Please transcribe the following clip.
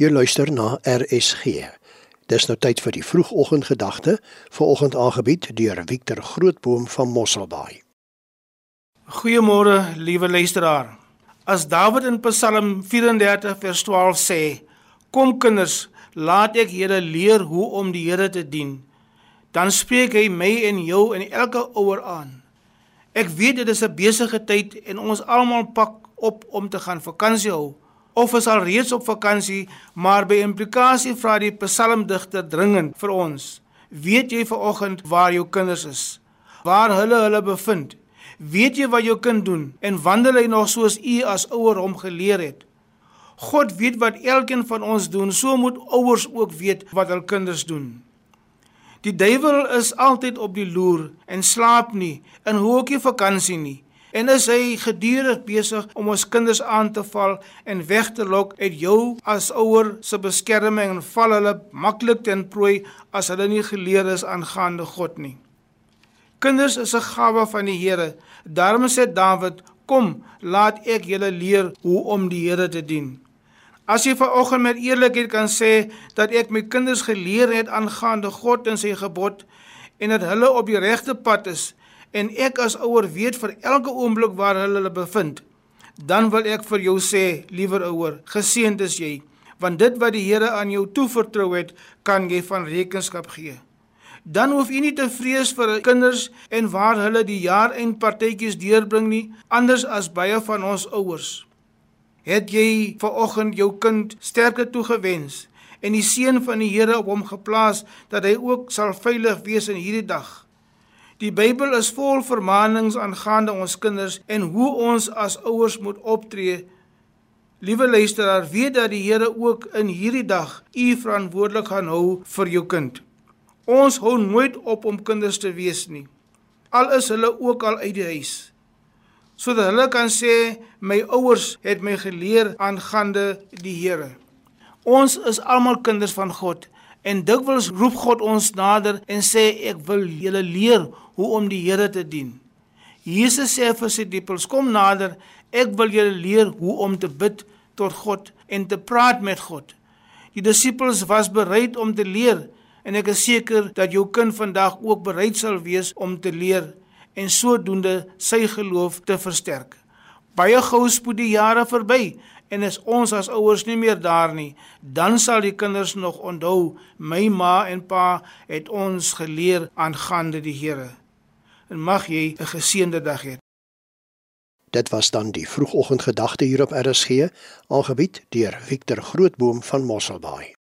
Jy luister na RSG. Dis nou tyd vir die vroegoggendgedagte, vanoggend aangebied deur Victor Grootboom van Mosselbaai. Goeiemôre, liewe luisteraar. As Dawid in Psalm 34 vers 12 sê: "Kom kinders, laat ek julle leer hoe om die Here te dien." Dan spreek hy my en jou en elke ouer aan. Ek weet dit is 'n besige tyd en ons almal pak op om te gaan vakansie hou of is al reeds op vakansie, maar by implikasie vra die psalmdigter dringend vir ons: Weet jy vanoggend waar jou kinders is? Waar hulle hulle bevind? Weet jy wat jou kind doen en wandel hy nog soos u as ouer hom geleer het? God weet wat elkeen van ons doen, so moet ouers ook weet wat hul kinders doen. Die duiwel is altyd op die loer en slaap nie en hoekie vakansie nie en is hy gedurig besig om ons kinders aan te val en weg te lok uit jou as ouer se beskerming en val hulle maklik ten prooi as hulle nie geleer is aangaande God nie. Kinders is 'n gawe van die Here. Daarom sê Dawid: "Kom, laat ek julle leer hoe om die Here te dien." As jy vanoggend met eerlikheid kan sê dat ek my kinders geleer het aangaande God en sy gebod en dat hulle op die regte pad is, en ek as ouer weet vir elke oomblik waar hulle hulle bevind, dan wil ek vir jou sê, liewer ouer, geseënd is jy, want dit wat die Here aan jou toevertrou het, kan jy van rekenskap gee. Dan hoef jy nie te vrees vir kinders en waar hulle die jaar en partytjies deurbring nie, anders as baie van ons ouers. Het jy vanoggend jou kind sterker toegewens en die seën van die Here op hom geplaas dat hy ook sal veilig wees in hierdie dag? Die Bybel is vol vermaanings aangaande ons kinders en hoe ons as ouers moet optree. Liewe luisteraar, weet dat die Here ook in hierdie dag u verantwoordelik gaan hou vir jou kind. Ons hou nooit op om kinders te wees nie. Al is hulle ook al uit die huis. Sodat hulle kan sê my ouers het my geleer aangaande die Here. Ons is almal kinders van God En dikwels roep God ons nader en sê ek wil julle leer hoe om die Here te dien. Jesus sê vir sy disippels: "Kom nader, ek wil julle leer hoe om te bid tot God en te praat met God." Die disippels was bereid om te leer en ek is seker dat jou kind vandag ook bereid sal wees om te leer en sodoende sy geloof te versterk. Baie gou spoed die jare verby en as ons as ouers nie meer daar nie, dan sal die kinders nog onthou my ma en pa het ons geleer aangaande die Here. En mag jy 'n geseënde dag hê. Dit was dan die vroegoggendgedagte hier op RSG, aangebied deur Victor Grootboom van Mosselbaai.